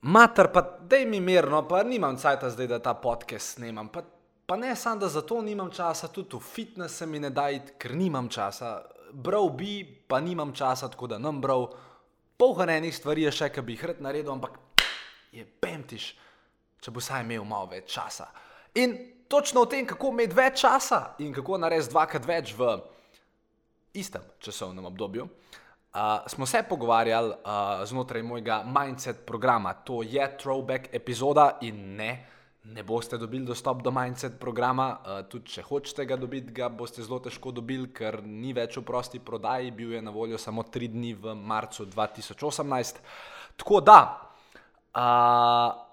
Mater, pa dej mi mirno, pa nimam cajt zdaj, da ta podcast snemam. Pa, pa ne samo, da za to nimam časa, tudi v fitness se mi ne da iti, ker nimam časa. Bral bi, pa nimam časa, tako da nam bral. Polhanenih stvari je še, ki bi jih rad naredil, ampak je pemtiš, če bo saj imel malo več časa. In točno o tem, kako imeti več časa in kako narediti dvakrat več v istem časovnem obdobju. Uh, smo se pogovarjali uh, znotraj mojega Mindset programa. To je throwback epizoda in ne, ne boste dobili dostop do Mindset programa. Uh, tudi če hočete ga dobiti, ga boste zelo težko dobili, ker ni več v prosti prodaji, bil je na voljo samo tri dni v marcu 2018. Tako da, uh,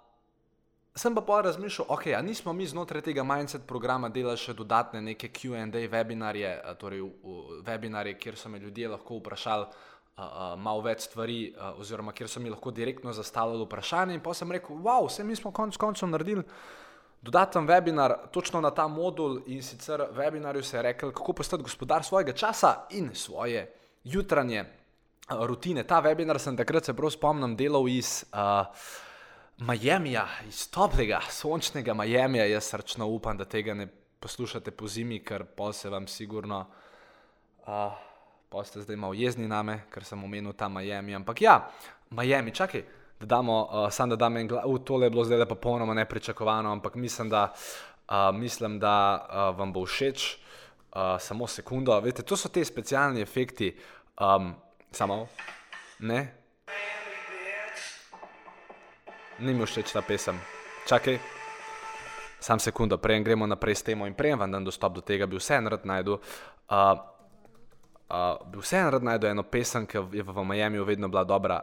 sem pa pa razmišljal, ok, a nismo mi znotraj tega Mindset programa delali še dodatne neke QA webinarje, torej webinarje, kjer so me ljudje lahko vprašali uh, uh, malo več stvari, uh, oziroma kjer so mi lahko direktno zastavljali vprašanje. In pa sem rekel, wow, vse mi smo konec koncev naredili. Dodaten webinar točno na ta modul in sicer webinarju se je rekel, kako postati gospodar svojega časa in svoje jutranje uh, rutine. Ta webinar sem takrat se prav spomnim delal iz uh, Miamija, iz toplega, sončnega Miamija. Jaz srčno upam, da tega ne poslušate po zimi, ker pa se vam sigurno. Uh, pa ste zdaj malo jezni na me, ker sem omenil ta Miami. Ampak ja, Miami, čakaj, da damo, uh, sam da dam en glas, uh, tole je bilo zdaj pa popolnoma nepričakovano, ampak mislim, da, uh, mislim, da uh, vam bo všeč. Uh, samo sekundo, veste, to so ti specialni efekti, um, samo ne. Ni mi všeč ta pesem. Čakaj, sam sekundo, prej gremo naprej s temo in prej vam dam dostop do tega, bi vse narod najdu. Uh, uh, bi vseeno rad najdel eno pesem, ki je v Miami vedno bila dobra,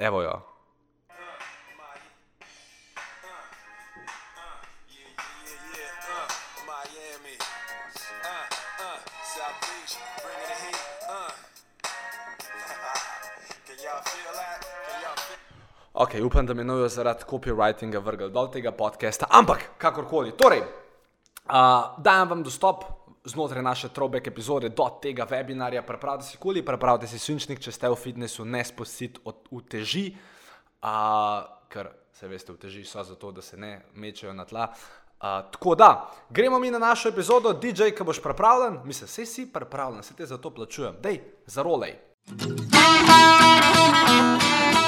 evo jo. Ok, upam, da me nojo zaradi copywritinga vrgel dol tega podcasta, ampak kakorkoli. Torej, uh, dajem vam dostop znotraj naše trobek epizode do tega webinarja. Prepravite si kuli, prepravite si sunčnik, če ste v fitnessu, ne spustite od uteži, uh, ker se veste, uteži so zato, da se ne mečejo na tla. Uh, tako da, gremo mi na našo epizodo, DJ, ki boš pripravljen, mislim, vse si pripravljen, se te za to plačujem, dej, zarolej.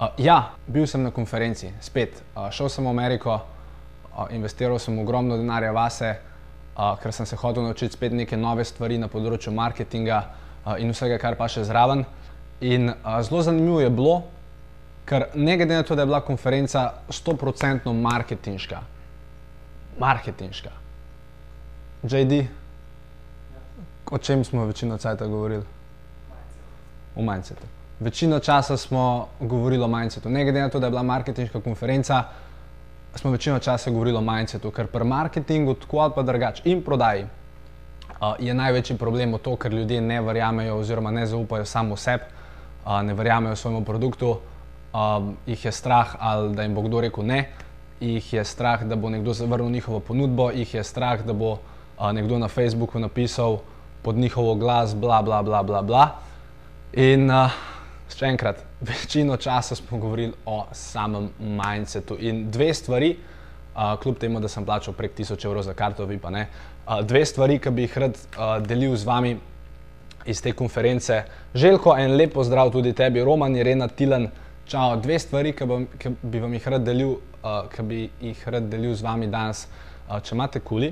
Uh, ja, bil sem na konferenci, spet. Uh, šel sem v Ameriko, uh, investiral sem ogromno denarja vase, uh, ker sem se hotel naučiti spet neke nove stvari na področju marketinga uh, in vsega, kar pa še zraven. In uh, zelo zanimivo je bilo, ker ne glede na to, da je bila konferenca 100% marketinška, marketinška. JD, o čem smo večino časa govorili? O mindsetu večino časa smo govorili o mindsetu. Ne glede na to, da je bila marketinška konferenca, smo večino časa govorili o mindsetu, ker pri marketingu, tako ali pa drugače, in prodaji uh, je največji problem to, ker ljudje ne verjamejo oziroma ne zaupajo samo sebi, uh, ne verjamejo svojemu produktu, uh, jih je strah ali da jim bo kdo rekel ne. Ih je strah, da bo nekdo zavrnil njihovo ponudbo, jih je strah, da bo uh, nekdo na Facebooku napisal pod njihovo glas, bla, bla, bla, bla. bla. In uh, Še enkrat, večino časa smo govorili o samem mindsetu in dve stvari, uh, kljub temu, da sem plačal prek 1000 evrov za karto, vi pa ne. Uh, dve stvari, ki bi jih rad uh, delil z vami iz te konference. Željko, en lep pozdrav tudi tebi, Roman, Irena, Tilan. Čau, dve stvari, ki, bom, ki bi vam jih rad delil, uh, ki bi jih rad delil z vami danes. Uh, če imate kuli,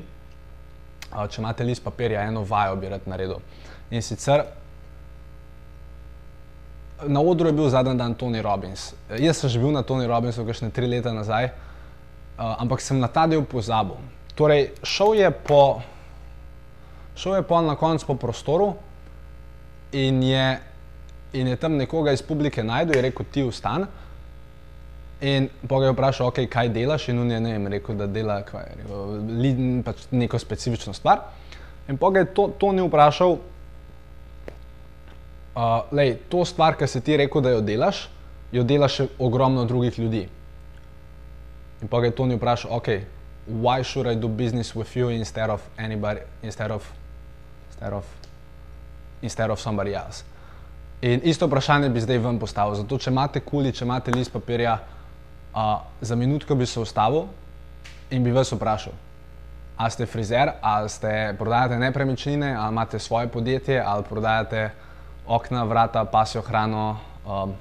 uh, če imate list papirja, eno vajo bi rad naredil. In sicer na odru je bil zadnji dan Tony Robbins. Jaz sem že bil na Tony Robbinsu, kakšne tri leta nazaj, uh, ampak sem na ta del pozabil. Torej, šel je po, šel je po na koncu po prostoru in je, in je tam nekoga iz publike najdel in rekel: Ti vstan. In pogaj je vprašal, okay, kaj delaš, in on je ne vem, rekel, da dela kaj, rekel, li, pač neko specifično stvar. In pogaj to, to ni vprašal, uh, lej, to stvar, ki si ti rekel, da jo delaš, jo dela še ogromno drugih ljudi. In pogaj to ni vprašal, ok, why should I do business with you instead of anybody, instead of, instead of, instead of somebody else. In isto vprašanje bi zdaj vam postavil. Zato, če imate kuli, če imate list papirja, uh, za minutko bi se ustavil in bi vas vprašal, ali ste frizer, ali ste prodajate nepremičnine, ali imate svoje podjetje, ali prodajate okna, vrata, pasjo hrano, um,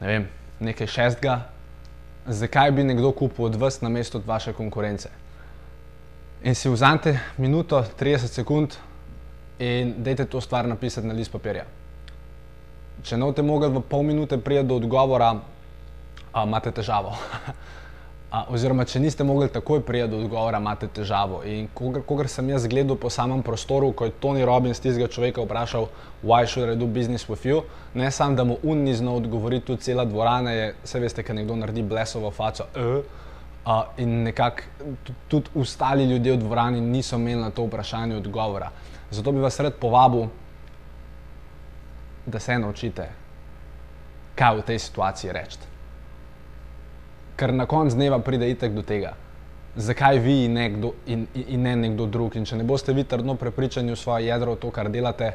ne vem, nekaj šestega. Zakaj bi nekdo kupil od vas na mesto od vaše konkurence? In si vzamete minuto, 30 sekund in dajte to stvar napisati na list papirja. Če ne boste mogli v pol minute priti do odgovora, a, imate težavo. a, oziroma, če niste mogli takoj priti do odgovora, imate težavo. In kogar sem jaz gledal po samem prostoru, ko je Tony Robbins tistega človeka vprašal, why should I do business with you, ne samo, da mu un ni znal odgovoriti, tudi cela dvorana je, vse veste, kaj nekdo naredi blesovo faco. Uh, Uh, in nekako tudi ostali ljudje v dvorani niso imeli na to vprašanje odgovora. Zato bi vas rad povabil, da se naučite, kaj v tej situaciji reči. Ker na koncu dneva pride itek do tega, zakaj vi in, nekdo, in, in ne nekdo drug. In če ne boste vi trdno prepričani v svoje jedro, v to, kar delate,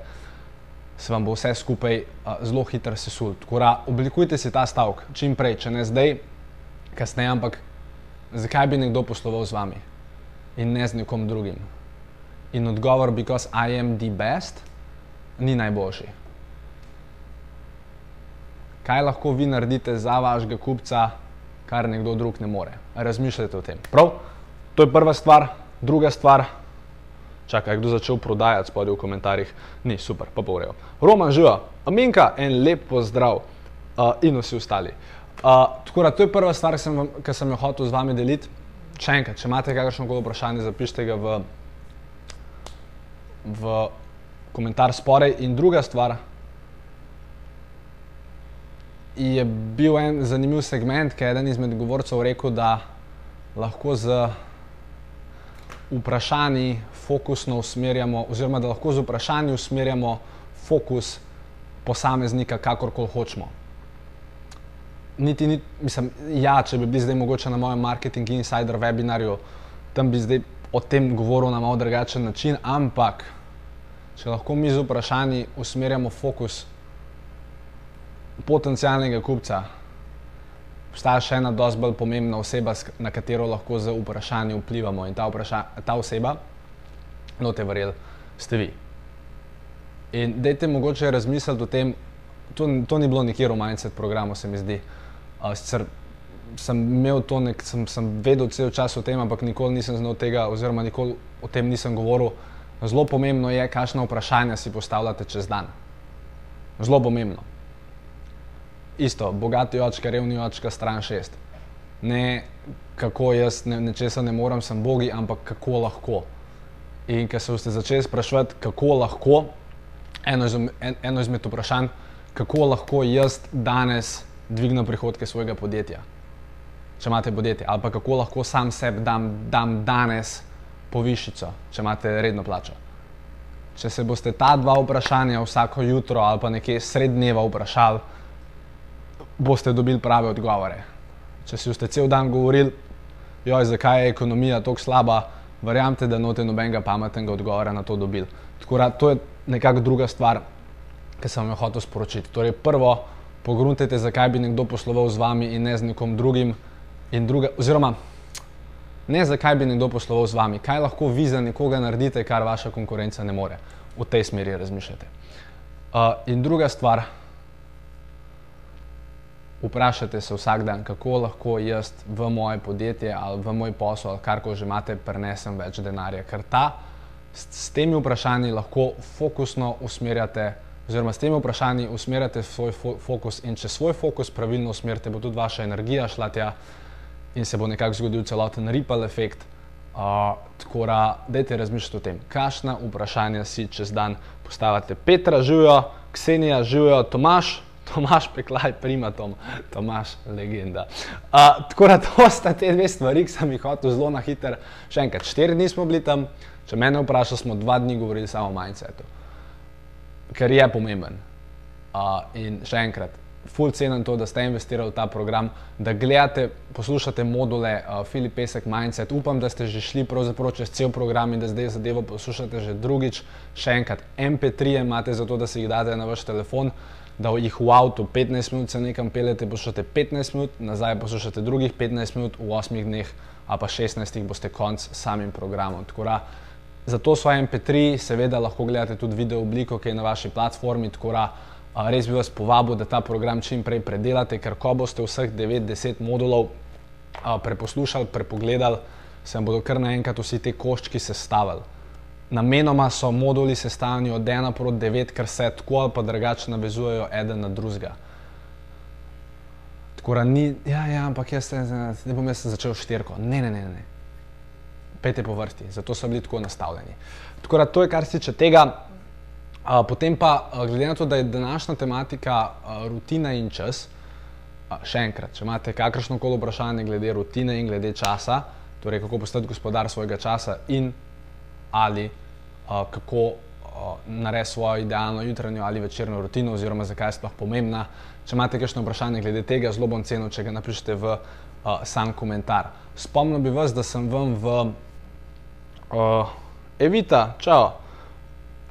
se vam bo vse skupaj uh, zelo hitro sesul. Tako da oblikujte si ta stavek čim prej, če ne zdaj, kasneje, ampak zakaj bi nekdo posloval z vami in ne z nekom drugim. In odgovor, because I am the best, ni najboljši. Kaj lahko vi naredite za vašega kupca, kar nekdo drug ne more? Razmišljajte o tem. Prav, to je prva stvar, druga stvar. Čakaj, kdo začel prodajati spodaj v komentarjih? Ni super, pa povrejo. Roman živa, Aminka, en lep pozdrav uh, in vsi ostali. Uh, tako da to je prva stvar, ki sem jo hotel z vami deliti. Če enkrat, če imate kakšno koli vprašanje, zapišite ga v, v komentar spodaj. In druga stvar je bil en zanimiv segment, ki je eden izmed govorcev rekel, da lahko z vprašanji fokusno usmerjamo, oziroma da lahko z vprašanji usmerjamo fokus posameznika, kakorkoli hočemo. Niti ni, mislim, ja, če bi bili zdaj mogoče na mojem marketing insider webinarju, tam bi zdaj o tem govoril na malo drugačen način, ampak če lahko mi z vprašanji usmerjamo fokus potencijalnega kupca, obstaja še ena dosti bolj pomembna oseba, na katero lahko z vprašanji vplivamo in ta, vpraša, ta oseba, no te verjel, ste vi. In dajte mogoče razmisliti o tem, to, to ni bilo nikjer v mindset programu, se mi zdi. Sicer sem imel to, nek, sem, sem vedel cel čas o tem, ampak nikoli nisem znal tega, oziroma nikoli o tem nisem govoril. Zelo pomembno je, kakšno vprašanje si postavljate čez dan. Zelo pomembno. Isto, bogati očka, revni očka, stran šest. Ne kako jaz ne, nečesa ne morem, sem bogi, ampak kako lahko. In ker se boste začeli sprašovati, kako lahko, eno, iz, en, eno izmed vprašanj, kako lahko jaz danes dvignem prihodke svojega podjetja. Če imate podjetje, ali pa kako lahko sam sebi dam, dam danes povišico, če imate redno plačo. Če se boste ta dva vprašanja vsako jutro ali pa nekje srednjeva vprašali, boste dobili prave odgovore. Če si boste cel dan govorili, joj, zakaj je ekonomija tako slaba, verjamete, da note nobenega pametnega odgovora na to dobili. Tako da to je nekako druga stvar, ki sem jo hotel sporočiti. Torej, prvo, pogruntajte, zakaj bi nekdo posloval z vami in ne z nekom drugim. Druga, oziroma, ne zakaj bi nekdo posloval z vami, kaj lahko vi za nekoga naredite, kar vaša konkurenca ne more. V tej smeri razmišljate. Uh, in druga stvar, vprašajte se vsak dan, kako lahko jaz v moje podjetje ali v moj posel, ali karkoli že imate, prenesem več denarja. Ker ta, s, s temi vprašanji lahko fokusno usmerjate oziroma s temi vprašanji usmerjate svoj fo fokus in če svoj fokus pravilno usmerite, bo tudi vaša energija šla tja in se bo nekako zgodil celoten ripple efekt. Uh, tako da, dajte razmišljati o tem, kakšna vprašanja si čez dan postavljate. Petra živijo, Ksenija živijo, Tomaš, Tomaš Peklaj, prima Tom, Tomaš, legenda. Uh, tako da to sta te dve stvari, ki sem jih hotel zelo na hiter. Še enkrat, štiri dni smo bili tam, če mene vprašaš, smo dva dni govorili samo o mindsetu, ker je pomemben. Uh, in še enkrat, full cenim to, da ste investirali v ta program, da gledate, poslušate module uh, Filip Pesek Mindset. Upam, da ste že šli čez cel program in da zdaj zadevo poslušate že drugič. Še enkrat, MP3 imate za to, da si jih date na vaš telefon da jih v avtu 15 minut se nekam pelete, poslušate 15 minut, nazaj poslušate drugih 15 minut, v 8 dneh, a pa 16 boste konc samim programom. Da, zato svoje MP3 seveda lahko gledate tudi video obliko, ki je na vaši platformi. Da, res bi vas povabil, da ta program čim prej predelate, ker ko boste vseh 9-10 modulov preposlušali, prepogledali, se vam bodo kar naenkrat vsi ti koščki sestavili. Namenoma so moduli sestavljeni od 1 proti 9, ker se tako ali pa drugače navezujejo eden na drugega. Tako da ni, ja, ja, ampak jaz ne bom jaz začel štirko. Ne, ne, ne, ne. Pejte po vrsti, zato so bili tako nastavljeni. Tako da to je, kar se tiče tega. A, potem pa, glede na to, da je današnja tematika a, rutina in čas, a, še enkrat, če imate kakršno koli vprašanje glede rutine in glede časa, torej kako postati gospodar svojega časa in ali kako uh, narediti svojo idealno jutranjo ali večerno rutino, oziroma zakaj je sploh pomembna. Če imate kakšno vprašanje glede tega, zelo bom cenil, če ga napišete v uh, sam komentar. Spomnil bi vas, da sem vam v uh, Evita, čau.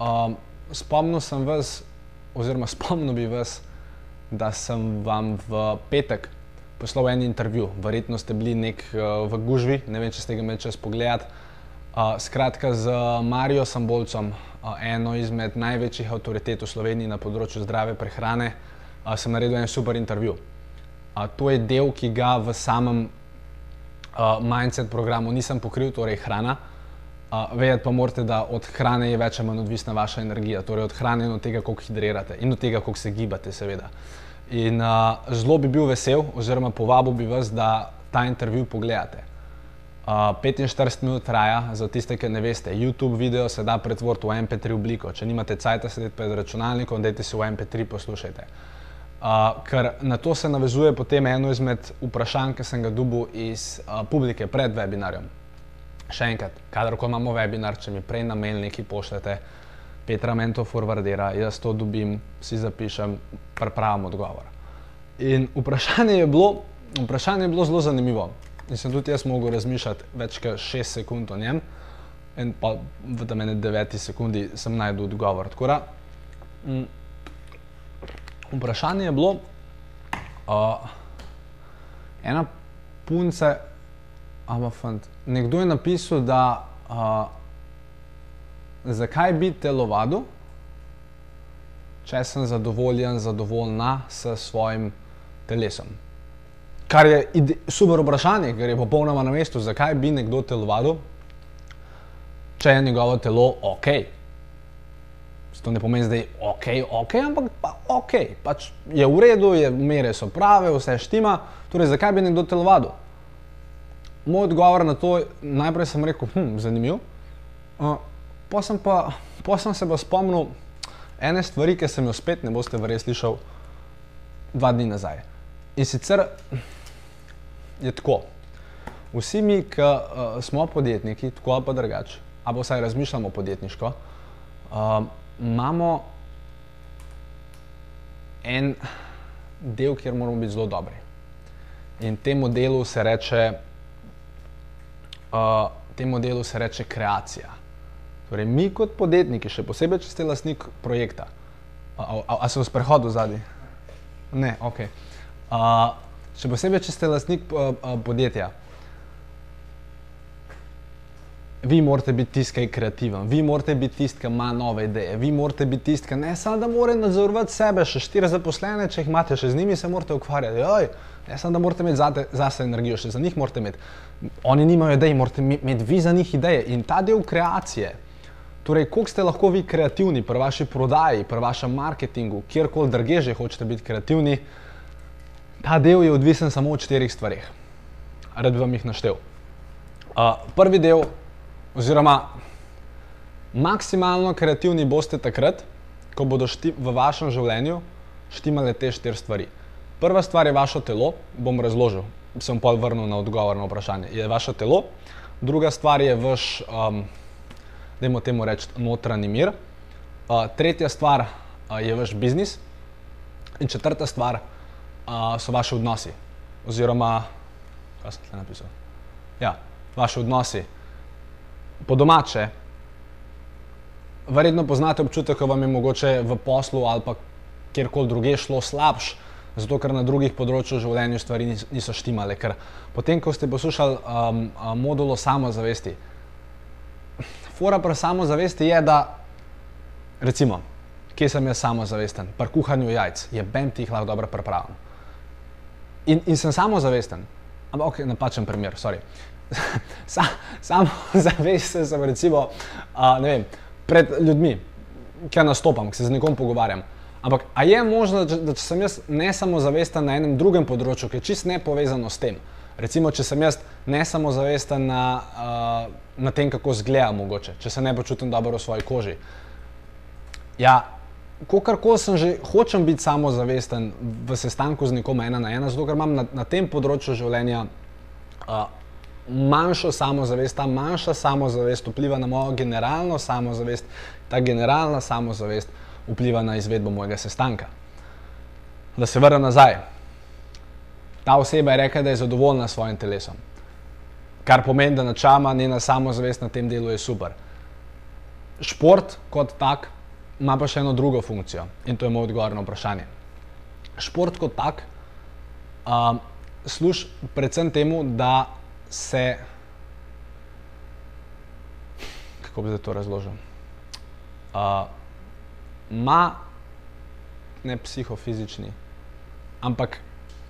Uh, spomnil sem vas, oziroma spomnil bi vas, da sem vam v petek poslal en intervju. Verjetno ste bili nek uh, v gužvi, ne vem, če ste ga imeli čas pogledati. Uh, skratka, z Marijo Sambolcem, uh, eno izmed največjih avtoritet v Sloveniji na področju zdrave prehrane, uh, sem naredil en super intervju. Uh, to je del, ki ga v samem uh, mindset programu nisem pokril, torej hrana. Uh, Vedeti pa morate, da od hrane je več ali manj odvisna vaša energija, torej od hrane in od tega, koliko hidrirate in od tega, koliko se gibate, seveda. In uh, zelo bi bil vesel, oziroma povabil bi vas, da ta intervju pogledate. 45 minut traja, za tiste, ki ne veste. YouTube video se da pretvoriti v MP3 obliko. Če nimate cajt sedeti pred računalnikom, dajte si v MP3 poslušajte. Uh, ker na to se navezuje potem eno izmed vprašanj, ki sem ga dobil iz uh, publike pred webinarjem. Še enkrat, kadar ko imamo webinar, če mi prej na mail nekaj pošljete, Petra Mento forwardira, jaz to dobim, si zapišem, pripravim odgovor. In vprašanje je bilo, vprašanje je bilo zelo zanimivo in sem tudi jaz mogel razmišljati več kot 6 sekund o njem, in pa v tem ene 9 sekundi sem najdel odgovor. Da, mm, vprašanje je bilo, uh, ena punca, ali fant, nekdo je napisal, da uh, zakaj bi telovadil, če sem zadovoljen, zadovoljna s svojim telesom. Kar je super vprašanje, ker je popolnoma na mestu, zakaj bi nekdo telovadil, če je njegovo telo ok. To ne pomeni, da je ok, ok, ampak pa ok, pač je v redu, je mere so prave, vse štima. Torej, zakaj bi nekdo telovadil? Moj odgovor na to je, najprej sem rekel, hm, zanimiv. Uh, pa sem pa, pa sem se pa spomnil ene stvari, ki sem jo spet ne boste verjeli slišal dva dni nazaj. In sicer je tako. Vsi mi, ki uh, smo podjetniki, tako ali pa drugače, ali pa vsaj razmišljamo podjetniško, uh, imamo en del, kjer moramo biti zelo dobri. In temu delu se reče, uh, temu delu se reče kreacija. Torej, mi kot podjetniki, še posebej, če ste lastnik projekta, ali se v prehodu zadnji? Ne, ok. Uh, Še posebej, če ste lastnik uh, uh, podjetja. Vi morate biti tisti, ki je kreativen, vi morate biti tisti, ki ima nove ideje, vi morate biti tisti, ki ne samo da mora nadzorovati sebe, še štiri zaposlene, če jih imate, še z njimi se morate ukvarjati. Oj, ne samo da morate imeti zate, zase energijo, še za njih morate imeti. Oni nimajo idej, morate imeti vi za njih ideje in ta del kreacije. Torej, koliko ste lahko vi kreativni pri vaši prodaji, pri vašem marketingu, kjerkoli drugje že hočete biti kreativni. Ta del je odvisen samo od štirih stvari. Rad bi vam jih naštel. Uh, prvi del, oziroma maksimalno kreativni boste takrat, ko bodo šti v vašem življenju štimale te štiri stvari. Prva stvar je vaše telo, bom razložil, sem pa vrnil na odgovor na vprašanje. Je vaše telo, druga stvar je vaš, um, dajmo temu reči, notranji mir, uh, tretja stvar uh, je vaš biznis, in četrta stvar uh, so vaši odnosi. Oziroma, kaj sem tukaj napisal? Ja, vaši odnosi. Po domače, verjetno poznate občutek, ko vam je mogoče v poslu ali pa kjerkoli druge šlo slabš, zato ker na drugih področjih v življenju stvari niso štimale. Ker potem, ko ste poslušali um, modulo samozavesti, fora pri samozavesti je, da recimo, kje sem jaz samozavesten, pri kuhanju jajc, je bem ti jih lahko dobro pripravljen. In, in sem samozavesten, ampak ok, napačen primer, sorry. Sa, samozavesten sem recimo, uh, vem, pred ljudmi, ki nastopam, ki se z nekom pogovarjam. Ampak a je možno, da, če sem jaz ne samozavesten na enem drugem področju, ki je čist ne povezano s tem, recimo, če sem jaz ne samozavesten na, uh, na tem, kako zgleda mogoče, če se ne počutim dobro v svoji koži. Ja, Kokorkoli sem že, hočem biti samozavesten v sestanku z nekom ena na ena, zato ker imam na, na tem področju življenja uh, manjšo samozavest, ta manjša samozavest vpliva na mojo generalno samozavest, ta generalna samozavest vpliva na izvedbo mojega sestanka. Da se vrnem nazaj. Ta oseba je rekla, da je zadovoljna s svojim telesom, kar pomeni, da načama njena samozavest na tem delu je super. Šport kot tak ima pa še eno drugo funkcijo in to je moj odgovor na vprašanje. Šport kot tak uh, služi predvsem temu, da se. Kako bi to razložil? Ma, uh, ne psihofizični, ampak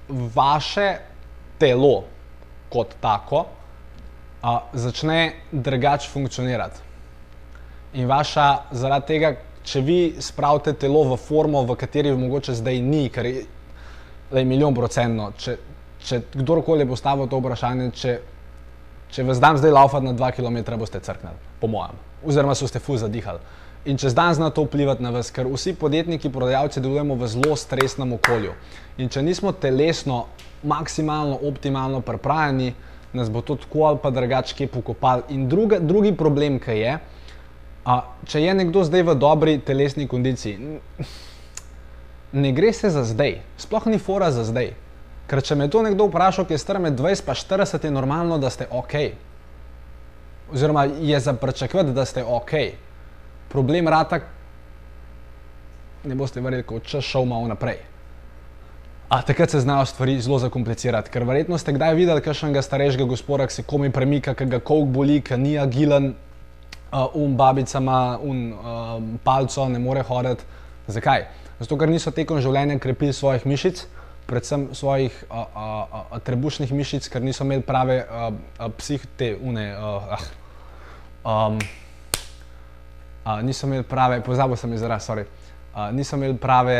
vaše telo kot tako uh, začne drugače funkcionirati. In vaša, zaradi tega, če vi spravite telo v formo, v kateri mogoče zdaj ni, ker je, je milijon procentno, če, če kdorkoli bo stavil to vprašanje, če, če vas dam zdaj laufati na 2 km, boste crknili, po mojem, oziroma so ste fu zadihali. In če zdaj zna to vplivati na vas, ker vsi podjetniki, prodajalci delujemo v zelo stresnem okolju. In če nismo telesno, maksimalno, optimalno pripravljeni, nas bo to tako ali pa drugače pokopal. In druga, drugi problem, ki je, A, če je nekdo zdaj v dobri telesni kondiciji, ne gre se za zdaj, sploh ni fora za zdaj. Ker če me to nekdo vpraša, ki je star med 20 in 40, je normalno, da ste ok. Oziroma je za pričakovati, da ste ok. Problem rata, ne boste verjeli, ko čas šel malo naprej. A takrat se znajo stvari zelo zakomplicirati, ker verjetno ste kdaj videli kakšnega starejšega gospoda, ki se komi premika, ki ga kolk boli, ki ni agilen, uh, um babica ima un uh, palco, ne more hoditi. Zakaj? Zato, ker niso tekom življenja krepili svojih mišic, predvsem svojih uh, uh, uh, trebušnih mišic, ker niso imeli prave uh, uh, psihite, une. Uh, uh, um, uh, niso imeli prave, pozabil sem izraz, sorry. Uh, niso imeli prave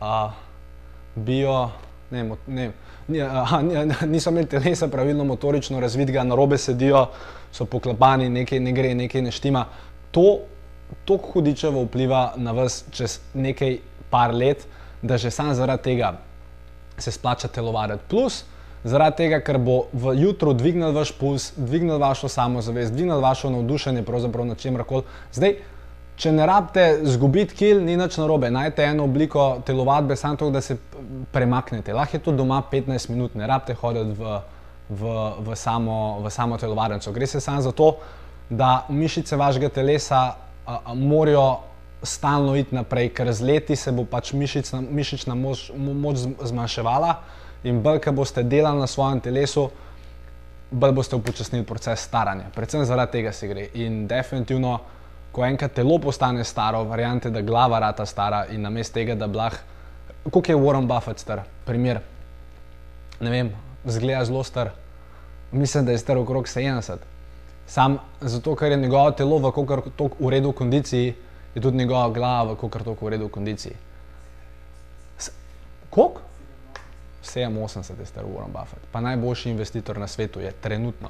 uh, bio, ne, ne, niso imeli telesa pravilno motorično razvidega, na robe sedijo, so poklapani, nekaj ne gre, nekaj ne štima. To tako hudičevo vpliva na vas čez nekaj par let, da že sam zaradi tega se splača telovaditi. Plus, zaradi tega, ker bo v jutru dvignil vaš puls, dvignil vašo samozavest, dvignil vašo navdušenje pravzaprav na čem koli. Zdaj, Če ne rabite zgubiti kil, ni nič narobe. Najte eno obliko telovadbe, samo to, da se premaknete. Lahko je to doma 15 minut, ne rabite hoditi v, v, v, samo, v samo telovadnico. Gre se samo za to, da mišice vašega telesa a, a, morajo stalno iti naprej, ker z leti se bo pač mišična, mišična moč, moč zmanjševala in bolj, ker boste delali na svojem telesu, bolj boste upočasnili proces staranja. Predvsem zaradi tega se gre. In definitivno ko enkrat telo postane staro, variante, da glava rata stara in namesto tega, da blah, kot je Warren Buffett star, primer, ne vem, zgleda zelo star, mislim, da je star okrog 70. Sam zato, ker je njegovo telo v tako uredu kondiciji, je tudi njegova glava v tako uredu kondiciji. Kok? 87 je star Warren Buffett, pa najboljši investitor na svetu je trenutno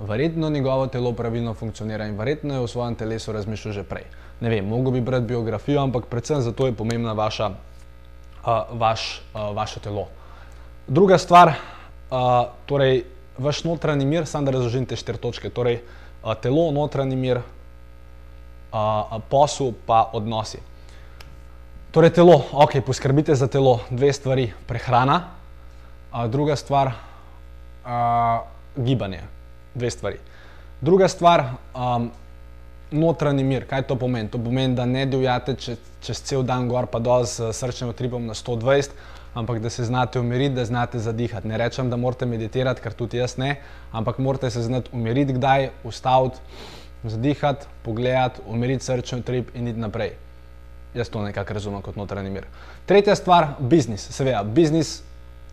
verjetno njegovo telo pravilno funkcionira in verjetno je v svojem telesu razmišljal že prej. Ne vem, mogo bi brati biografijo, ampak predvsem zato je pomembna vaša uh, vaš, uh, vaše telo. Druga stvar, uh, torej vaš notranji mir, samo da razložim te štiri točke. Torej, uh, telo, notranji mir, uh, posel, pa odnosi. Torej, telo, ok, poskrbite za telo, dve stvari, prehrana, uh, druga stvar, uh, gibanje, dve stvari. Druga stvar, um, notranji mir, kaj to pomeni? To pomeni, da ne divjate čez, čez cel dan gor pa dol s srčnim utripom na 120, ampak da se znate umiriti, da znate zadihati. Ne rečem, da morate meditirati, ker tudi jaz ne, ampak morate se znati umiriti, kdaj, ustaviti, zadihati, pogledati, umiriti srčni utrip in iti naprej. Jaz to nekako razumem kot notranji mir. Tretja stvar, biznis. Seveda, biznis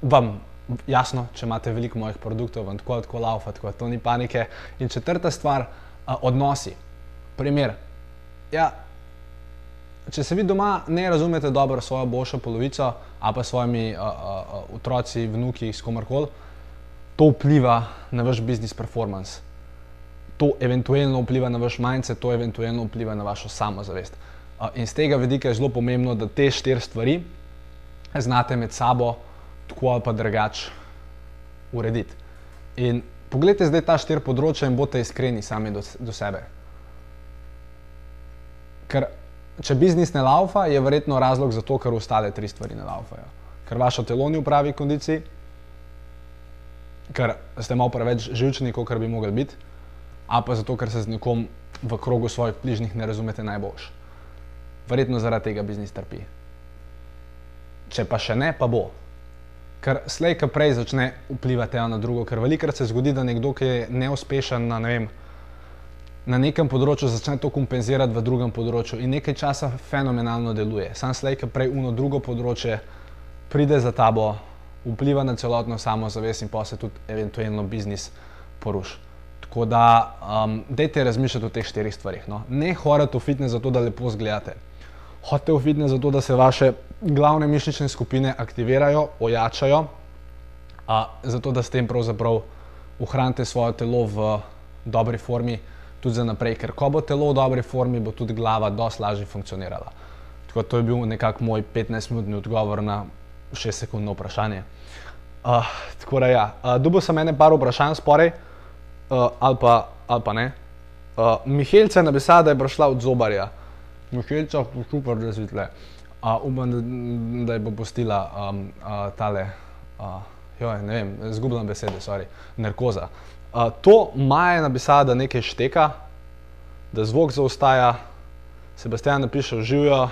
vam. Jasno, če imate veliko mojih produktov, vam tako lahko laufa, tako to ni panike. In četrta stvar, odnosi. Primer. Ja, če se vi doma ne razumete dobro svojo boljšo polovico, ali pa s svojimi uh, uh, otroci, vnuki, s komarkoli, to vpliva na vaš business performance. To eventualno vpliva na vaš mindset, to eventualno vpliva na vašo samozavest. Uh, in z tega vidika je zelo pomembno, da te štiri stvari znate med sabo tako ali pa drugače urediti. In pogledajte zdaj ta štiri področja in bodite iskreni sami do, do sebe. Ker če biznis ne laufa, je verjetno razlog za to, ker ostale tri stvari ne laufajo. Ker vaše telo ni v pravi kondiciji, ker ste malo preveč živčni, kot bi mogli biti, a pa zato, ker se z nekom v krogu svojih bližnjih ne razumete najboljš. Verjetno zaradi tega biznis trpi. Če pa še ne, pa bo. Ker slej, ki prej začne vplivati eno na drugo, ker velikokrat se zgodi, da nekdo, ki je neuspešen na ne vem na nekem področju začne to kompenzirati v drugem področju in nekaj časa fenomenalno deluje. Sam slej, ki prej uno drugo področje pride za tabo, vpliva na celotno samozavest in pa se tudi eventualno biznis poruši. Tako da, um, dejte razmišljati o teh štirih stvarih. No. Ne hodite v fitness zato, da lepo zgledate. Hodite v fitness zato, da se vaše glavne mišične skupine aktivirajo, ojačajo, a, zato da s tem pravzaprav ohranite svoje telo v dobri formi tudi za naprej, ker ko bo telo v dobri formi, bo tudi glava dosti lažje funkcionirala. Tako to je bil nekako moj 15-minutni odgovor na 6-sekundno vprašanje. Uh, tako da, ja, uh, dubo sem ene par vprašanj sporej, uh, ali, pa, ali pa ne. Uh, Mihelce je napisala, da je prišla od zobarja. Mihelce je super, da si tle. Uh, upam, da, da je bo postila um, uh, tale, uh, joj, ne vem, zgubljam besede, sorry, narkoza. Uh, to Maja napisala, da nekaj šteka, da zvok zaostaja, Sebastian napiše, živijo, uh,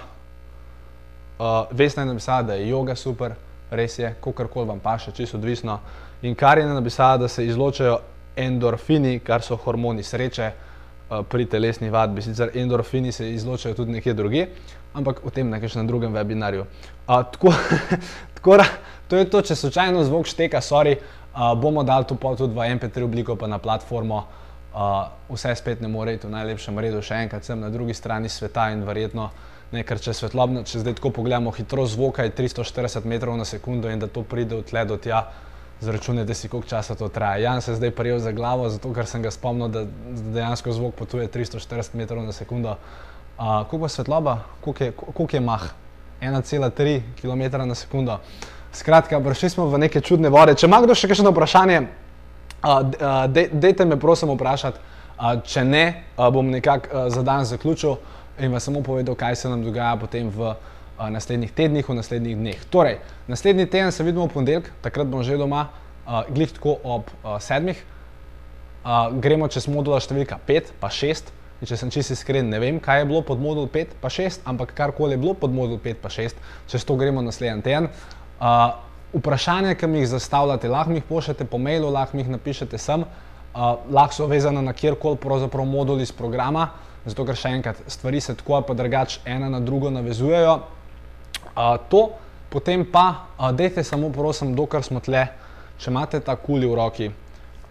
Vesna je napisala, da je yoga super, res je, kakorkoli vam paše, čisto odvisno. In kar je napisala, da se izločajo endorfini, kar so hormoni sreče uh, pri telesni vadbi. Sicer endorfini se izločajo tudi nekje druge, ampak o tem nekaj še na drugem webinarju. Uh, tako, tako to je to, če slučajno zvok šteka, sorry. Uh, bomo dali to tudi v MP3 obliko, pa na platformo. Uh, vse spet ne more iti v najlepšem redu, še enkrat sem na drugi strani sveta in verjetno nekaj, če svetlobno, če zdaj tako pogledamo, hitrost zvoka je 340 metrov na sekundo in da to pride od tle do tja, zračunajte si, koliko časa to traja. Jan se je zdaj prijel za glavo, zato ker sem ga spomnil, da dejansko zvok potuje 340 metrov na sekundo. Uh, koliko je svetloba, koliko je, koliko je mah? 1,3 km na sekundo. Skratka, prišli smo v neke čudne vode. Če ima kdo še kakšno vprašanje, uh, dejte me prosim vprašati. Če ne, bom nekako za dan zaključil in vam samo povedal, kaj se nam dogaja potem v naslednjih tednih, v naslednjih dneh. Torej, naslednji teden se vidimo v ponedeljek, takrat bom že doma, glih tako ob sedmih. Gremo čez modula številka 5, pa 6. In če sem čisto iskren, ne vem, kaj je bilo pod modul 5, pa 6, ampak karkoli je bilo pod modul 5, pa 6, čez to gremo naslednji teden. Uh, vprašanja, ki mi jih zastavljate, lahko mi jih pošljete po mailu, lahko mi jih napišete sem, uh, lahko so vezane na kjerkoli pravzaprav modul iz programa, zato ker še enkrat stvari se tako ali pa drugače ena na drugo navezujejo. Uh, to, potem pa, uh, dejte samo prosim, dokler smo tle, če imate ta kuli v roki,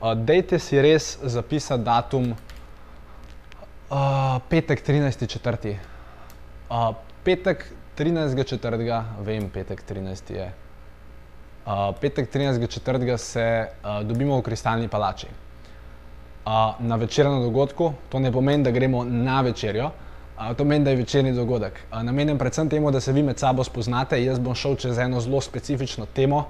uh, dejte si res zapisati datum uh, petek 13.4. Uh, petek 13.4. vem, petek 13. je. Uh, petek 13.4. se uh, dobimo v Kristalni palači. Uh, na večernem dogodku, to ne pomeni, da gremo na večerjo, uh, to meni, da je večerni dogodek. Uh, namenjen predvsem temu, da se vi med sabo spoznate. Jaz bom šel čez eno zelo specifično temo.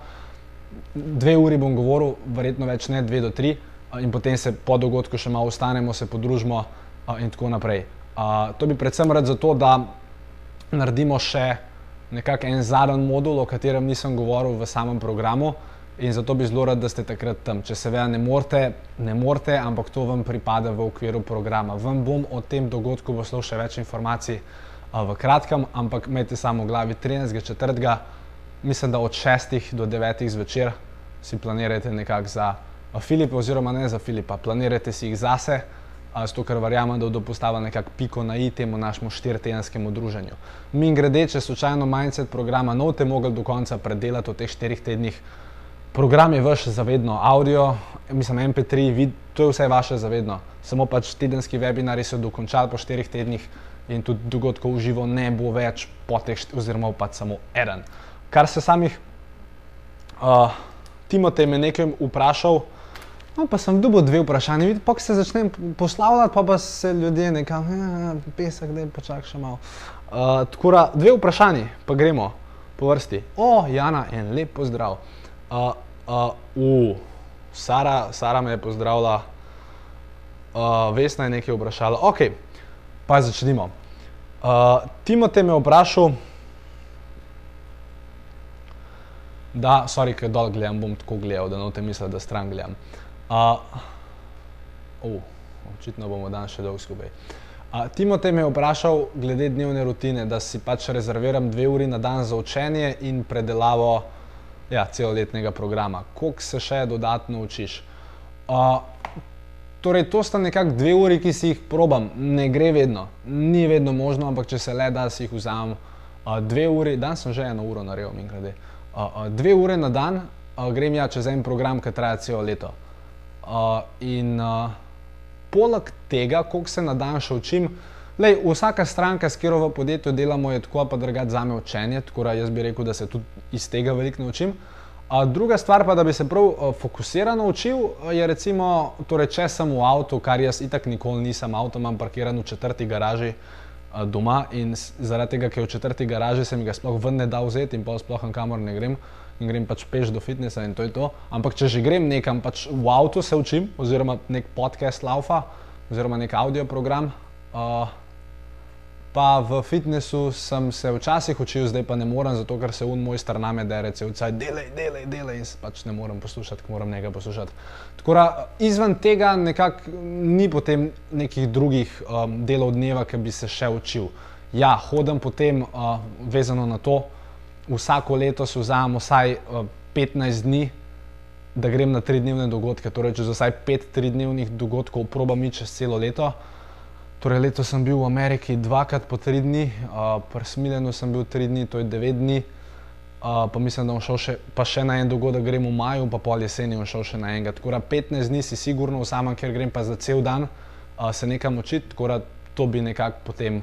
Dve uri bom govoril, verjetno več ne, dve do tri, uh, in potem se po dogodku še malo ostanemo, se podružimo uh, in tako naprej. Uh, to bi predvsem rad zato, da naredimo še nekako en zadnji modul, o katerem nisem govoril v samem programu. In zato bi zelo rad, da ste takrat tam. Če seveda ne morete, ne morete, ampak to vam pripada v okviru programa. Vam bom o tem dogodku poslal še več informacij uh, v kratkem, ampak imejte samo v glavi 13.4. Mislim, da od 6 do 9 zvečer si planirate nekako za Filipa, oziroma ne za Filipa, planirate si jih zase zato ker verjamem, da bodo postavili nekako piko na i temu našemu štiridenskemu druženju. Mi grede, če slučajno mindset programa ne boste mogli do konca predelati v teh štirih tednih, program je vaš zavedno, audio, mislim MP3, vid, to je vse vaše zavedno. Samo pač tedenski webinari so dokončali po štirih tednih in tudi dogodkov v živo ne bo več po teh, oziroma pač samo eden. Kar se samih, uh, Timotej me nekaj vprašal, No, pa sem dobil dve vprašanje, pa se začnem poslavljati, pa, pa se ljudje nekam, ja, pesek, da je počakaj še malo. Uh, tako da, dve vprašanje, pa gremo po vrsti. O, Jana, en lep pozdrav. Uh, uh, uh, Sara, Sara me je pozdravila, uh, Vesna je nekaj vprašala. Ok, pa začnimo. Uh, Timote me je vprašal, da, sorry, ker dol gledam, bom tako gledal, da ne te misli, da stran gledam. Uh, uh, očitno bomo danes še dolgo skupaj. Uh, Timotej me je vprašal glede dnevne rutine, da si pač rezerviram dve uri na dan za učenje in predelavo ja, celoletnega programa. Koliko se še dodatno učiš? Uh, torej, to sta nekako dve uri, ki si jih probam. Ne gre vedno, ni vedno možno, ampak če se le da, si jih vzamem. Uh, dve uri, dan sem že eno uro naredil, in glede. Uh, uh, dve ure na dan uh, grem ja čez en program, ki traja celo leto. Uh, in uh, poleg tega, koliko se na dan še učim, lej, vsaka stranka, s katero v podjetju delamo, je tako pa drugače za me učenje, tako da jaz bi rekel, da se tudi iz tega veliko naučim. Uh, druga stvar pa, da bi se prav fokusirano učil, je recimo, torej, če sem v avtu, kar jaz itak nikoli nisem, avto imam parkiran v četrti garaži doma in zaradi tega, ker je v četrti garaži, se mi ga sploh ven ne da vzeti in pa sploh kamor ne grem. In grem pač peš do fitnesa in to je to. Ampak če že grem nekam, pač v avtu se učim, oziroma nek podcast laufa, oziroma nek audio program. Uh, pa v fitnesu sem se včasih učil, zdaj pa ne morem, zato ker se un moj star name da reče: vcaj delaj, delaj, delaj in pač ne morem poslušati, moram nekaj poslušati. Tako da izven tega nekako ni potem nekih drugih um, delov dneva, ki bi se še učil. Ja, hodim potem uh, vezano na to, vsako leto si vzamem vsaj uh, eh, 15 dni, da grem na tri dnevne dogodke. Torej, če za vsaj 5 tridnevnih dogodkov probam čez celo leto. Torej, leto sem bil v Ameriki dvakrat po tri dni, uh, pri Smiljenu sem bil tri dni, to je 9 dni. Uh, pa mislim, da bom šel še, še na en dogodek, grem v maju, pa pol jeseni bom šel še na enega. Tako da 15 dni si sigurno vzamem, ker grem pa za cel dan uh, se nekam učiti, tako da to bi nekako potem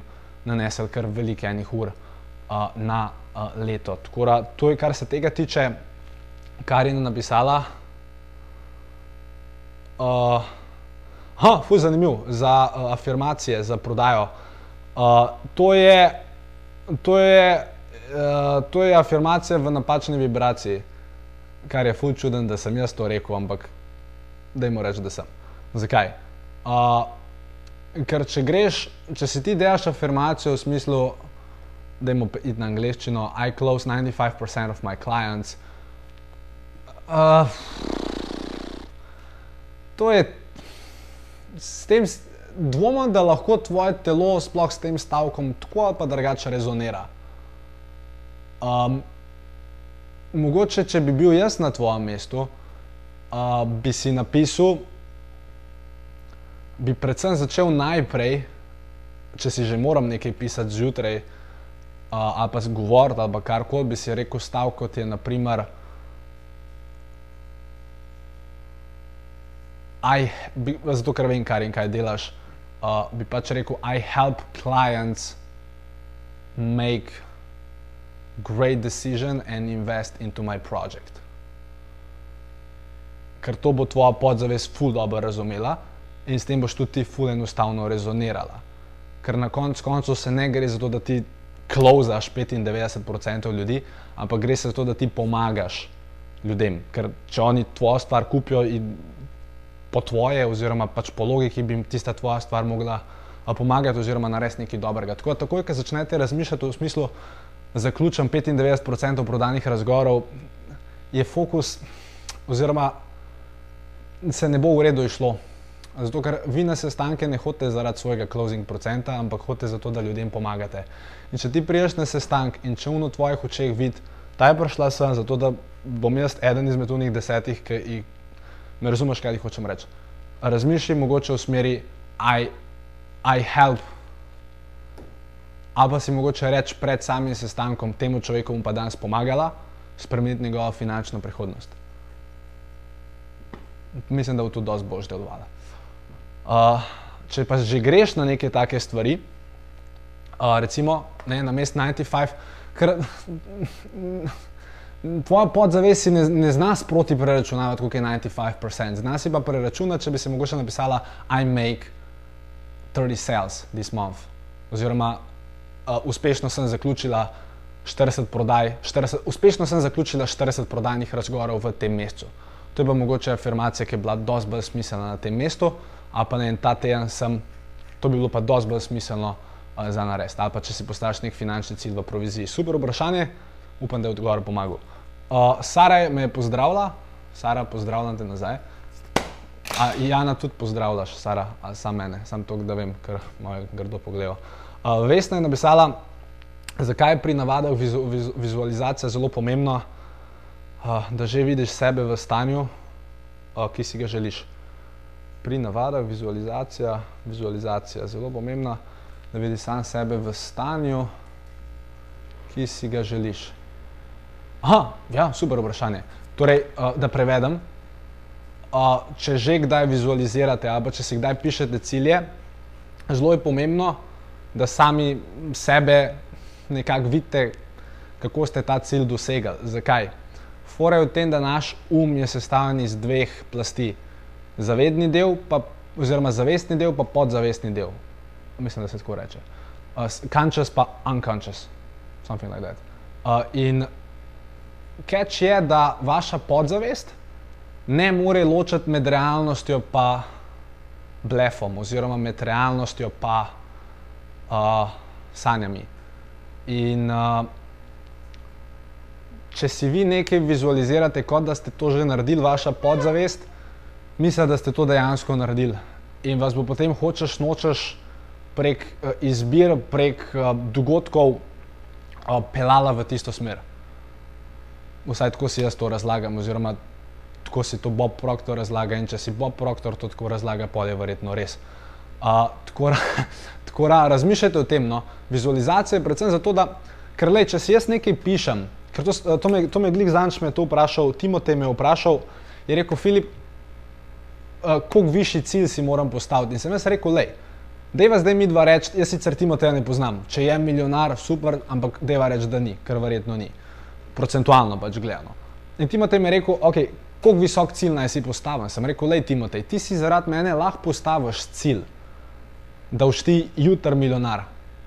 nanesel kar veliko enih ur uh, na uh, leto. Tako da to je, kar se tega tiče, kar je napisala. Uh, ha, fuj, zanimiv za uh, afirmacije, za prodajo. Uh, to, je, to, je, uh, to je afirmacija v napačni vibraciji, kar je fuj čuden, da sem jaz to rekel, ampak da jim rečem, da sem. Zakaj? Uh, ker če greš, če si ti delaš afirmacijo v smislu, da jim iti na angliščino, I close 95% of my clients. Uh, to je s tem dvomom, da lahko tvoje telo sploh s tem stavkom tako ali pa drugače rezonira. Um, mogoče, če bi bil jaz na tvojem mestu, uh, bi si napisal, bi predvsem začel najprej, če si že moram nekaj pisati zjutraj ali pa zgovoriti, ali kar koli bi si rekel, stav kot je naprimer. I, bi, zato, ker vem, kar in kaj delaš, uh, bi pač rekel, I help clients make great decision and invest into my project. Ker to bo tvoja podzavest ful dobro razumela in s tem boš tudi ti ful enostavno rezonirala. ker na koncu koncev se ne gre za to, da ti klozaš 95% ljudi, ampak gre za to, da ti pomagaš ljudem. Ker če oni tvojo stvar kupijo in po tvoje, oziroma pač po logiki bi jim tista tvoja stvar mogla pomagati, oziroma narediti nekaj dobrega. Tako da, takoj, ko začnete razmišljati v smislu, zaključim 95% prodanih razgovorov, je fokus, oziroma se ne bo v redu išlo. Zato, ker vi na sestanke ne hodite zaradi svojega closing procenta, ampak hodite zato, da ljudem pomagate. In če ti priješ na sestank in če v tvojih očeh vidi, da je prišla sem zato, da bom jaz eden izmed unih desetih, ki me razumeš, kaj ti hočem reči. Razmišljaj mogoče v smeri I, I help. Ali pa si mogoče reči pred samim sestankom temu človeku, pa danes pomagala spremeniti njegovo finančno prihodnost. Mislim, da bo to dosti bolj delovalo. Uh, če pa že greš na neke take stvari, uh, recimo ne, na mest 95, ker tvoja podzavest ne, ne zna sproti preračunavati, koliko je 95%. Zna si pa preračunati, če bi se mogoče napisala I make 30 sales this month. Oziroma, uh, uspešno sem zaključila 40 prodaj, 40, uspešno sem zaključila 40 prodajnih razgovorov v tem mesecu. To je pa mogoče afirmacija, ki je bila dosti bolj smiselna na tem mestu, a pa ne en ta teden sem, to bi bilo pa dosti bolj smiselno uh, za narediti. Ali pa če si postaviš nek finančni cilj v proviziji. Super vprašanje upam, da je odgovor pomagal. Uh, Sara me je pozdravila, Sara, pozdravljam te nazaj. A Jana tudi pozdravljaš, Sara, ali samo mene, samo to, da vem, ker moj grdo pogledal. Uh, Vesna je napisala, zakaj je pri navadah vizu, vizu, vizualizacija zelo pomembna, uh, da že vidiš sebe v stanju, uh, ki si ga želiš. Pri navadah vizualizacija, vizualizacija je zelo pomembna, da vidiš sam sebe v stanju, ki si ga želiš. Aha, ja, super vprašanje. Torej, uh, da prevedem, uh, če že kdaj vizualizirate ali če si kdaj pišete cilje, zelo je pomembno, da sami sebe nekako vidite, kako ste ta cilj dosegli. Zakaj? Fora je v tem, da naš um je sestavljen iz dveh plasti. Zavedni del, pa, oziroma zavestni del, pa podzavestni del. Mislim, da se tako reče. Uh, conscious pa unconscious. Something like that. Uh, in catch je, da vaša podzavest ne more ločiti med realnostjo in blefom, oziroma med realnostjo in uh, sanjami. In uh, če si vi nekaj vizualizirate, kot da ste to že naredili, vaša podzavest, misli, da ste to dejansko naredili. In vas bo potem hočeš, nočeš prek uh, izbir, prek uh, dogodkov uh, pelala v tisto smer vsaj tako si jaz to razlagam, oziroma tako si to Bob Proctor razlaga. In če si Bob Proctor to tako razlaga, pa je verjetno res. Uh, tako, tako ra, razmišljajte o tem. No. Vizualizacija je predvsem zato, da, ker le, če si jaz nekaj pišem, ker to, to me, to me Glik Zanč me to vprašal, Timotej me je vprašal, je rekel, Filip, uh, koliko višji cilj si moram postaviti. In sem jaz rekel, le. Dejva zdaj mi dva reči, jaz sicer Timoteja ne poznam. Če je milijonar, super, ampak dejva reči, da ni, ker verjetno ni procentualno pač gledano. In Timotej mi je rekel, ok, koliko visok cilj naj si postavim. Sem rekel, lej Timotej, ti si zaradi mene lahko postaviš cilj, da boš ti jutr milijonar.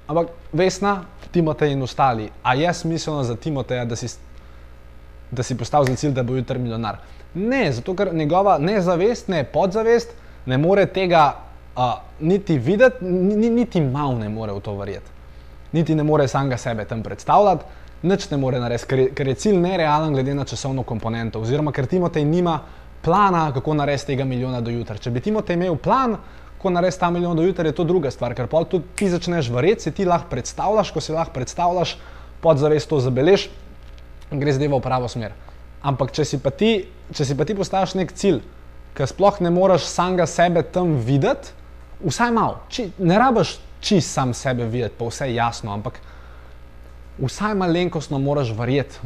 Ampak vesna, Timotej in ostali, a je smiselno za Timoteja, da si, da si postavil za cilj, da bo jutr milijonar? Ne, zato ker njegova nezavest, ne podzavest, ne more tega uh, niti videti, niti malo ne more v to verjeti. Niti ne more samega sebe tam predstavljati nič ne more narediti, ker, ker je cilj nerealen glede na časovno komponento. Oziroma, ker Timotej nima plana, kako narediti tega milijona do jutra. Če bi Timotej imel plan, kako narediti ta milijon do jutra, je to druga stvar, ker pa tudi ti začneš verjeti, si ti lahko predstavljaš, ko si lahko predstavljaš, podzavest to zabelež, gre zdaj v pravo smer. Ampak če si pa ti, če si pa ti postaviš nek cilj, ki sploh ne moreš samega sebe tam videti, vsaj malo, či, ne rabiš čist sam sebe videti, pa vse jasno, ampak vsaj malenkostno moraš verjeti,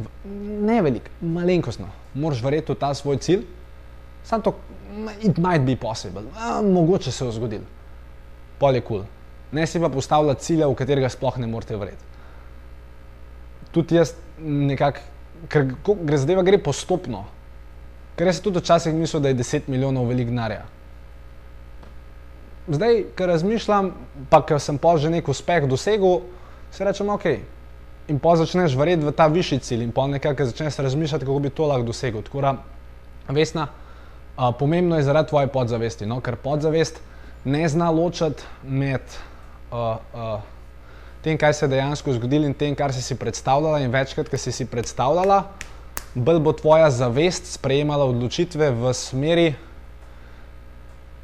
ne veliko, malenkostno, moraš verjeti v ta svoj cilj, samo to, it might be possible, A, mogoče se je zgodil, pol je kul. Cool. Ne si pa postavljati cilja, v katerega sploh ne morete verjeti. Tudi jaz nekako, ker gre zadeva gre postopno, ker jaz tudi včasih mislim, da je 10 milijonov velik denarja. zdaj, ko razmišljam, pa ker sem pa že nek uspeh dosegel, si rečem, ok. In pa začneš verjeti v ta višji cilj, in pa nekako začneš razmišljati, kako bi to lahko dosegel. Tako da, vesna, uh, pomembno je zaradi tvoje podzavesti, no? ker podzavest ne zna ločiti med uh, uh, tem, kaj se je dejansko zgodilo in tem, kar si si predstavljala. In večkrat, ki si si predstavljala, bolj bo tvoja zavest sprejemala odločitve v smeri,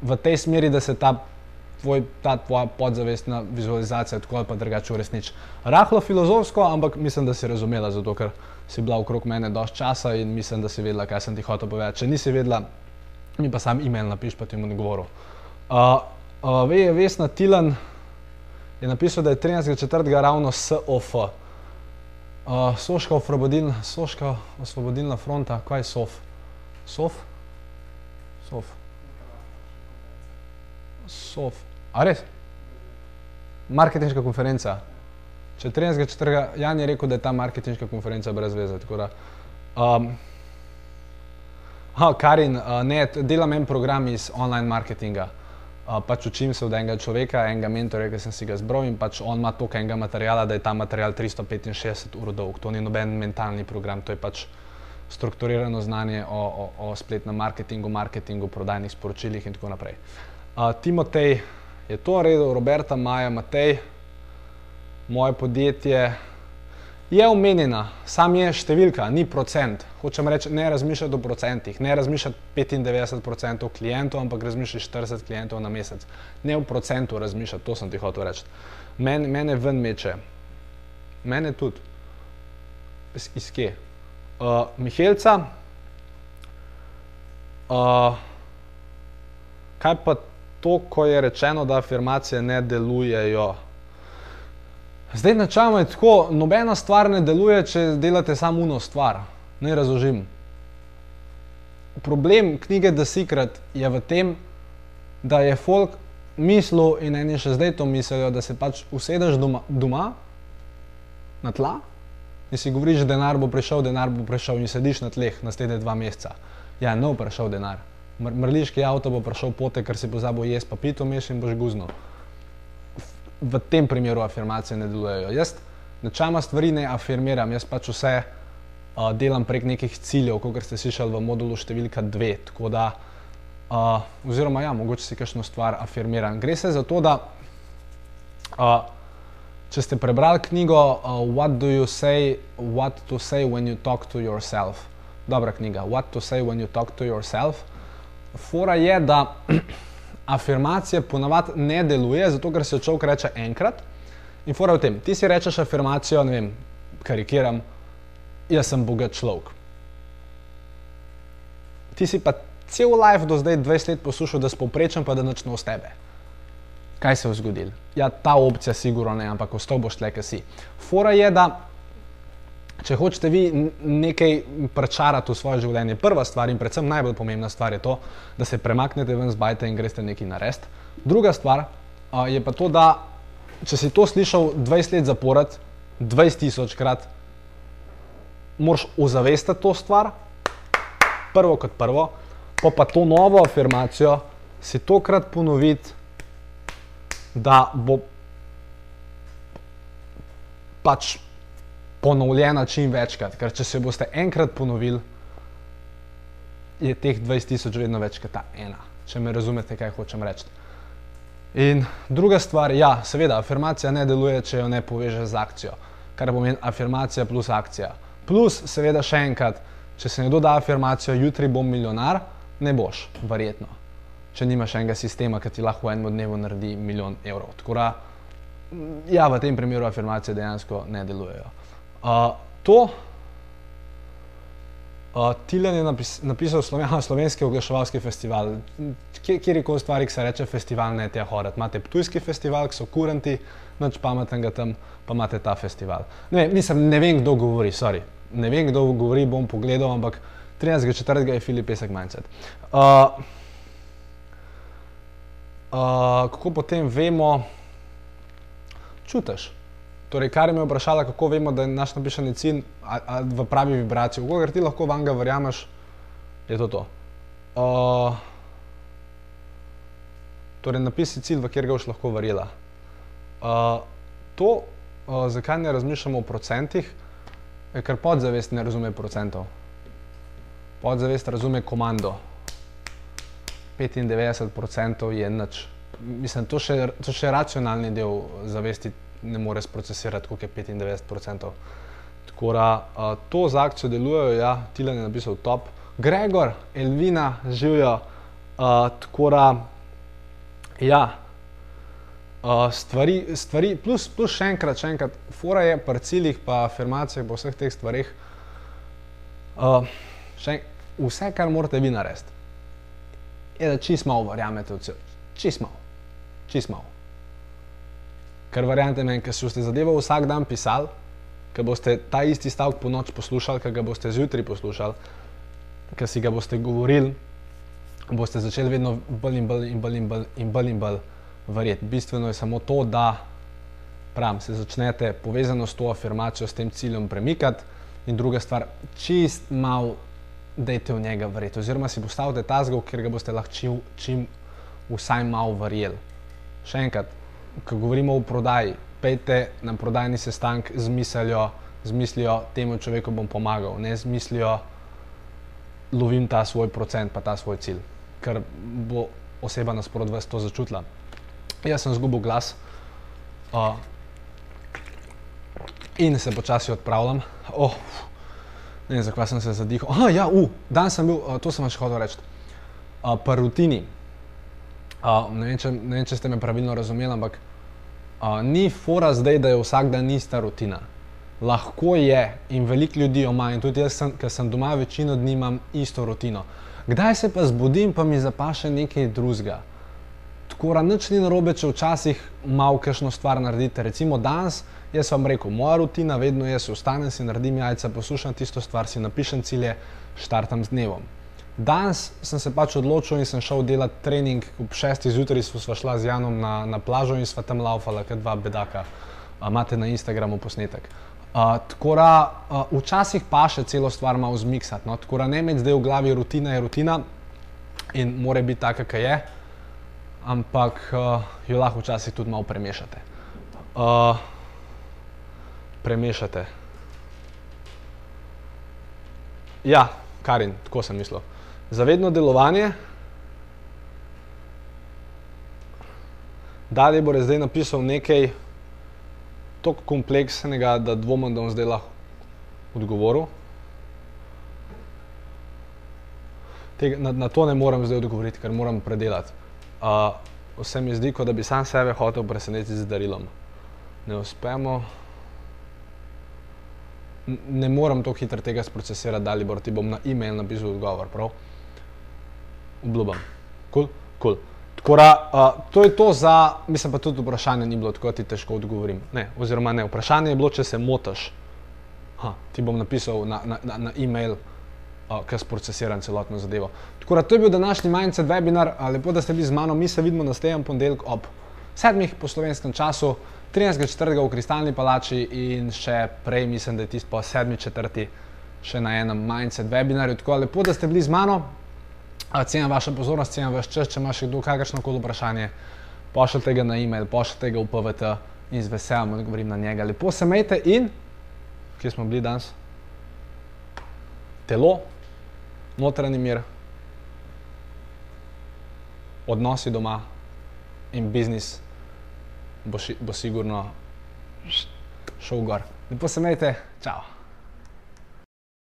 v tej smeri, da se ta, tvoj, ta tvoja podzavestna vizualizacija tako ali pa drugače uresniči. Rahlo filozofsko, ampak mislim, da si razumela, zato ker si bila okrog mene dosti časa in mislim, da si vedela, kaj sem ti hotel povedati. Če nisi vedela, mi pa sam e-mail napiš, pa ti bom odgovoril. Uh, uh, ve, Vesna Tilan je napisal, da je 13.4. ravno SOF. Uh, Soška osvobodilna, Soška osvobodilna fronta, kaj je SOF? SOF? SOF. SOF. A res? Marketinška konferenca. Če 13.4. Jan je rekel, da je ta marketinška konferenca brez veze. Da, um, ha, Karin, uh, ne, delam en program iz online marketinga. Uh, pač učim se od enega človeka, enega mentorja, ki sem si ga zbral in pač on ima toliko enega materiala, da je ta material 365 ur dolg. To ni noben mentalni program, to je pač strukturirano znanje o, o, o spletnem marketingu, marketingu, prodajnih sporočilih in tako naprej. Uh, Timotej je to naredil, Roberta, Maja, Matej, moje podjetje je omenjena, sam je številka, ni procent. Hočem reči, ne razmišljati o procentih, ne razmišljati 95% klientov, ampak razmišljati 40 klientov na mesec. Ne v procentu razmišljati, to sem ti hotel reči. Men, mene ven meče, mene tudi. Iz, iz kje? Uh, Mihelca, uh, kaj pa to, ko je rečeno, da afirmacije ne delujejo? Zdaj, načeloma je tako, nobena stvar ne deluje, če delate samo uno stvar. Naj razložim. Problem knjige The Secret je v tem, da je folk mislil in eni še zdaj to mislijo, da se pač usedeš doma, doma na tla in si govoriš, denar bo prišel, denar bo prišel in sediš na tleh naslednje dva meseca. Ja, ne bo prišel denar. Mr mrliški avto bo prišel pote, ker si pozabil jesti, pa pito meš in boš guzno v tem primeru afirmacije ne delujejo. Jaz načeloma stvari ne afirmiram, jaz pač vse uh, delam prek nekih ciljev, kot ste slišali v modulu številka dve. Tako da, uh, oziroma, ja, mogoče si kakšno stvar afirmiram. Gre se za to, da uh, če ste prebrali knjigo uh, What do you say, what to say when you talk to yourself. Dobra knjiga, What to say when you talk to yourself. Fora je, da afirmacija ponavadi ne deluje, zato ker se človek reče enkrat. In fora je v tem, ti si rečeš afirmacijo, ne vem, karikiram, jaz sem bogat človek. Ti si pa cel life do zdaj 20 let poslušal, da si povprečen, pa da nič ne od tebe. Kaj se je zgodilo? Ja, ta opcija sigurno ne, ampak ostal boš tle, ki si. Fora je, da če hočete vi nekaj prečarati v svoje življenje, prva stvar in predvsem najbolj pomembna stvar je to, da se premaknete ven z bajta in greste nekaj narediti. Druga stvar a, je pa to, da če si to slišal 20 let zapored, 20 tisočkrat, moraš ozavestiti to stvar, prvo kot prvo, pa pa to novo afirmacijo si tokrat ponoviti, da bo pač ponovljena čim večkrat. Ker če se boste enkrat ponovili, je teh 20 tisoč vedno več kot ta ena. Če me razumete, kaj hočem reči. In druga stvar, ja, seveda, afirmacija ne deluje, če jo ne povežeš z akcijo, kar pomeni afirmacija plus akcija. Plus, seveda, še enkrat, če se nekdo da afirmacijo, jutri bom milijonar, ne boš, verjetno. Če nimaš enega sistema, ki ti lahko v enem dnevu naredi milijon evrov. Tako da, ja, v tem primeru afirmacije dejansko ne delujejo. Uh, to, uh, Tilen je napis, napisal sloven, slovenski oglaševalski festival. Kje, kjerkoli stvari, ki se reče festival, ne te horati. Imate Ptujski festival, ki so kuranti, nič pametnega tam, pa imate ta festival. Ne, vem, mislim, ne vem, kdo govori, sorry. Ne vem, kdo govori, bom pogledal, ampak 13.4. je Filip Pesek Mindset. Uh, uh, kako potem vemo, čutiš. Torej, kar me je vprašala, kako vemo, da je naš napišeni cilj a, a, v pravi vibraciji. Kogar ti lahko vanga verjameš, je to to. Uh, Torej, napisi cilj, v kjer ga boš lahko verjela. Uh, to, uh, zakaj ne razmišljamo o procentih, je ker podzavest ne razume procentov. Podzavest razume komando. 95% je nič. Mislim, to še, to še racionalni del zavesti ne more sprocesirati, koliko je 95%. Tako da uh, to z akcijo delujejo, ja, Tilan je napisal top. Gregor, Elvina, živijo. Uh, tako da, ja, uh, stvari, stvari, plus, plus še enkrat, še enkrat, fora je pri ciljih, pa afirmacijah, po vseh teh stvarih. Uh, še, vse, kar morate vi narediti, je, da čist malo verjamete v cilj. Čist malo, čist malo. Ker verjamete meni, ker ste zadevo vsak dan pisali, ker boste ta isti stavek po noč poslušali, ker ga boste zjutraj poslušali, ker si ga boste govorili, boste začeli vedno bolj in bolj in bolj in bolj in bolj, in bolj verjeti. Bistveno je samo to, da pravim, se začnete povezano s to afirmacijo, s tem ciljem premikati, in druga stvar, čist malo dajte v njega verjeti, oziroma si postavite ta zgolj, ker ga boste lahko čim, čim vsaj malo verjeli. Še enkrat, ko govorimo o prodaji, pejte na prodajni sestank z mislijo, z mislijo, temu človeku bom pomagal, ne z mislijo, lovim ta svoj procent, pa ta svoj cilj, ker bo oseba nasprot vas to začutila. Jaz sem zgubil glas uh, in se počasi odpravljam. Oh, ne vem, zakaj sem se zadihal. Ah, ja, uh, dan sem bil, uh, to sem vam še hotel reči. Uh, pa rutini. Uh, ne, vem, če, ne vem, če ste me pravilno razumeli, ampak Uh, ni fora zdaj, da je vsak dan ista rutina. Lahko je in veliko ljudi jo ima, in tudi jaz, ki sem doma, večino dni imam isto rutino. Kdaj se pa zbudim, pa mi zapaše nekaj drugega. Tako da nič ni narobe, če včasih malo kakšno stvar naredite. Recimo danes, jaz vam rekel, moja rutina vedno je, vstanem si, naredim jajca, poslušam tisto stvar, si napišem cilje, štartam z dnevom. Danes sem se pač odločil in sem šel delati trening. Ob 6. zjutraj smo šla z Janom na, na plažo in sva tam laufala, kot dva bedaka. A, imate na Instagramu posnetek. Uh, tako da uh, včasih pa še celo stvar malo zmiksati. No? Tako da ne imeti zdaj v glavi rutina je rutina in more biti taka, kak je, ampak uh, jo lahko včasih tudi malo premešate. Uh, premešate. Ja, Karin, tako sem mislil zavedno delovanje. Dalje bo zdaj napisal nekaj tako kompleksnega, da dvomim, da bom zdaj lahko odgovoril. Tega, na, na to ne morem zdaj odgovoriti, ker moram predelati. Uh, vse mi zdi, kot da bi sam sebe hotel presenetiti z darilom. Ne uspemo. Ne morem tako hitro tega sprocesirati, da li bo ti bom na e-mail napisal odgovor. Prav? Obljubim. Cool? Cool. Da, uh, to je to za, mislim pa tudi vprašanje ni bilo tako, da ti težko odgovorim. Ne, oziroma ne, vprašanje je bilo, če se motiš. Ha, ti bom napisal na, na, na, na e-mail, uh, ker sprocesiram celotno zadevo. Tako da to je bil današnji Mindset webinar, uh, lepo, da ste bili z mano, mi se vidimo naslednji ponedeljek ob sedmih po slovenskem času, 13.4. v Kristalni palači in še prej, mislim, da je tisto po sedmi četrti še na enem Mindset webinarju. Tako da lepo, da ste bili z mano. Cenim vašo pozornost, cenim vaš čas. Če imaš kdo kakršno koli vprašanje, pošljite ga na e-mail, pošljite ga v PVT in z veseljem odgovorim na njega. Lepo se majte in, kje smo bili danes? Telo, notranji mir, odnosi doma in biznis bo, ši, bo sigurno šel gor. Lepo se majte, čau!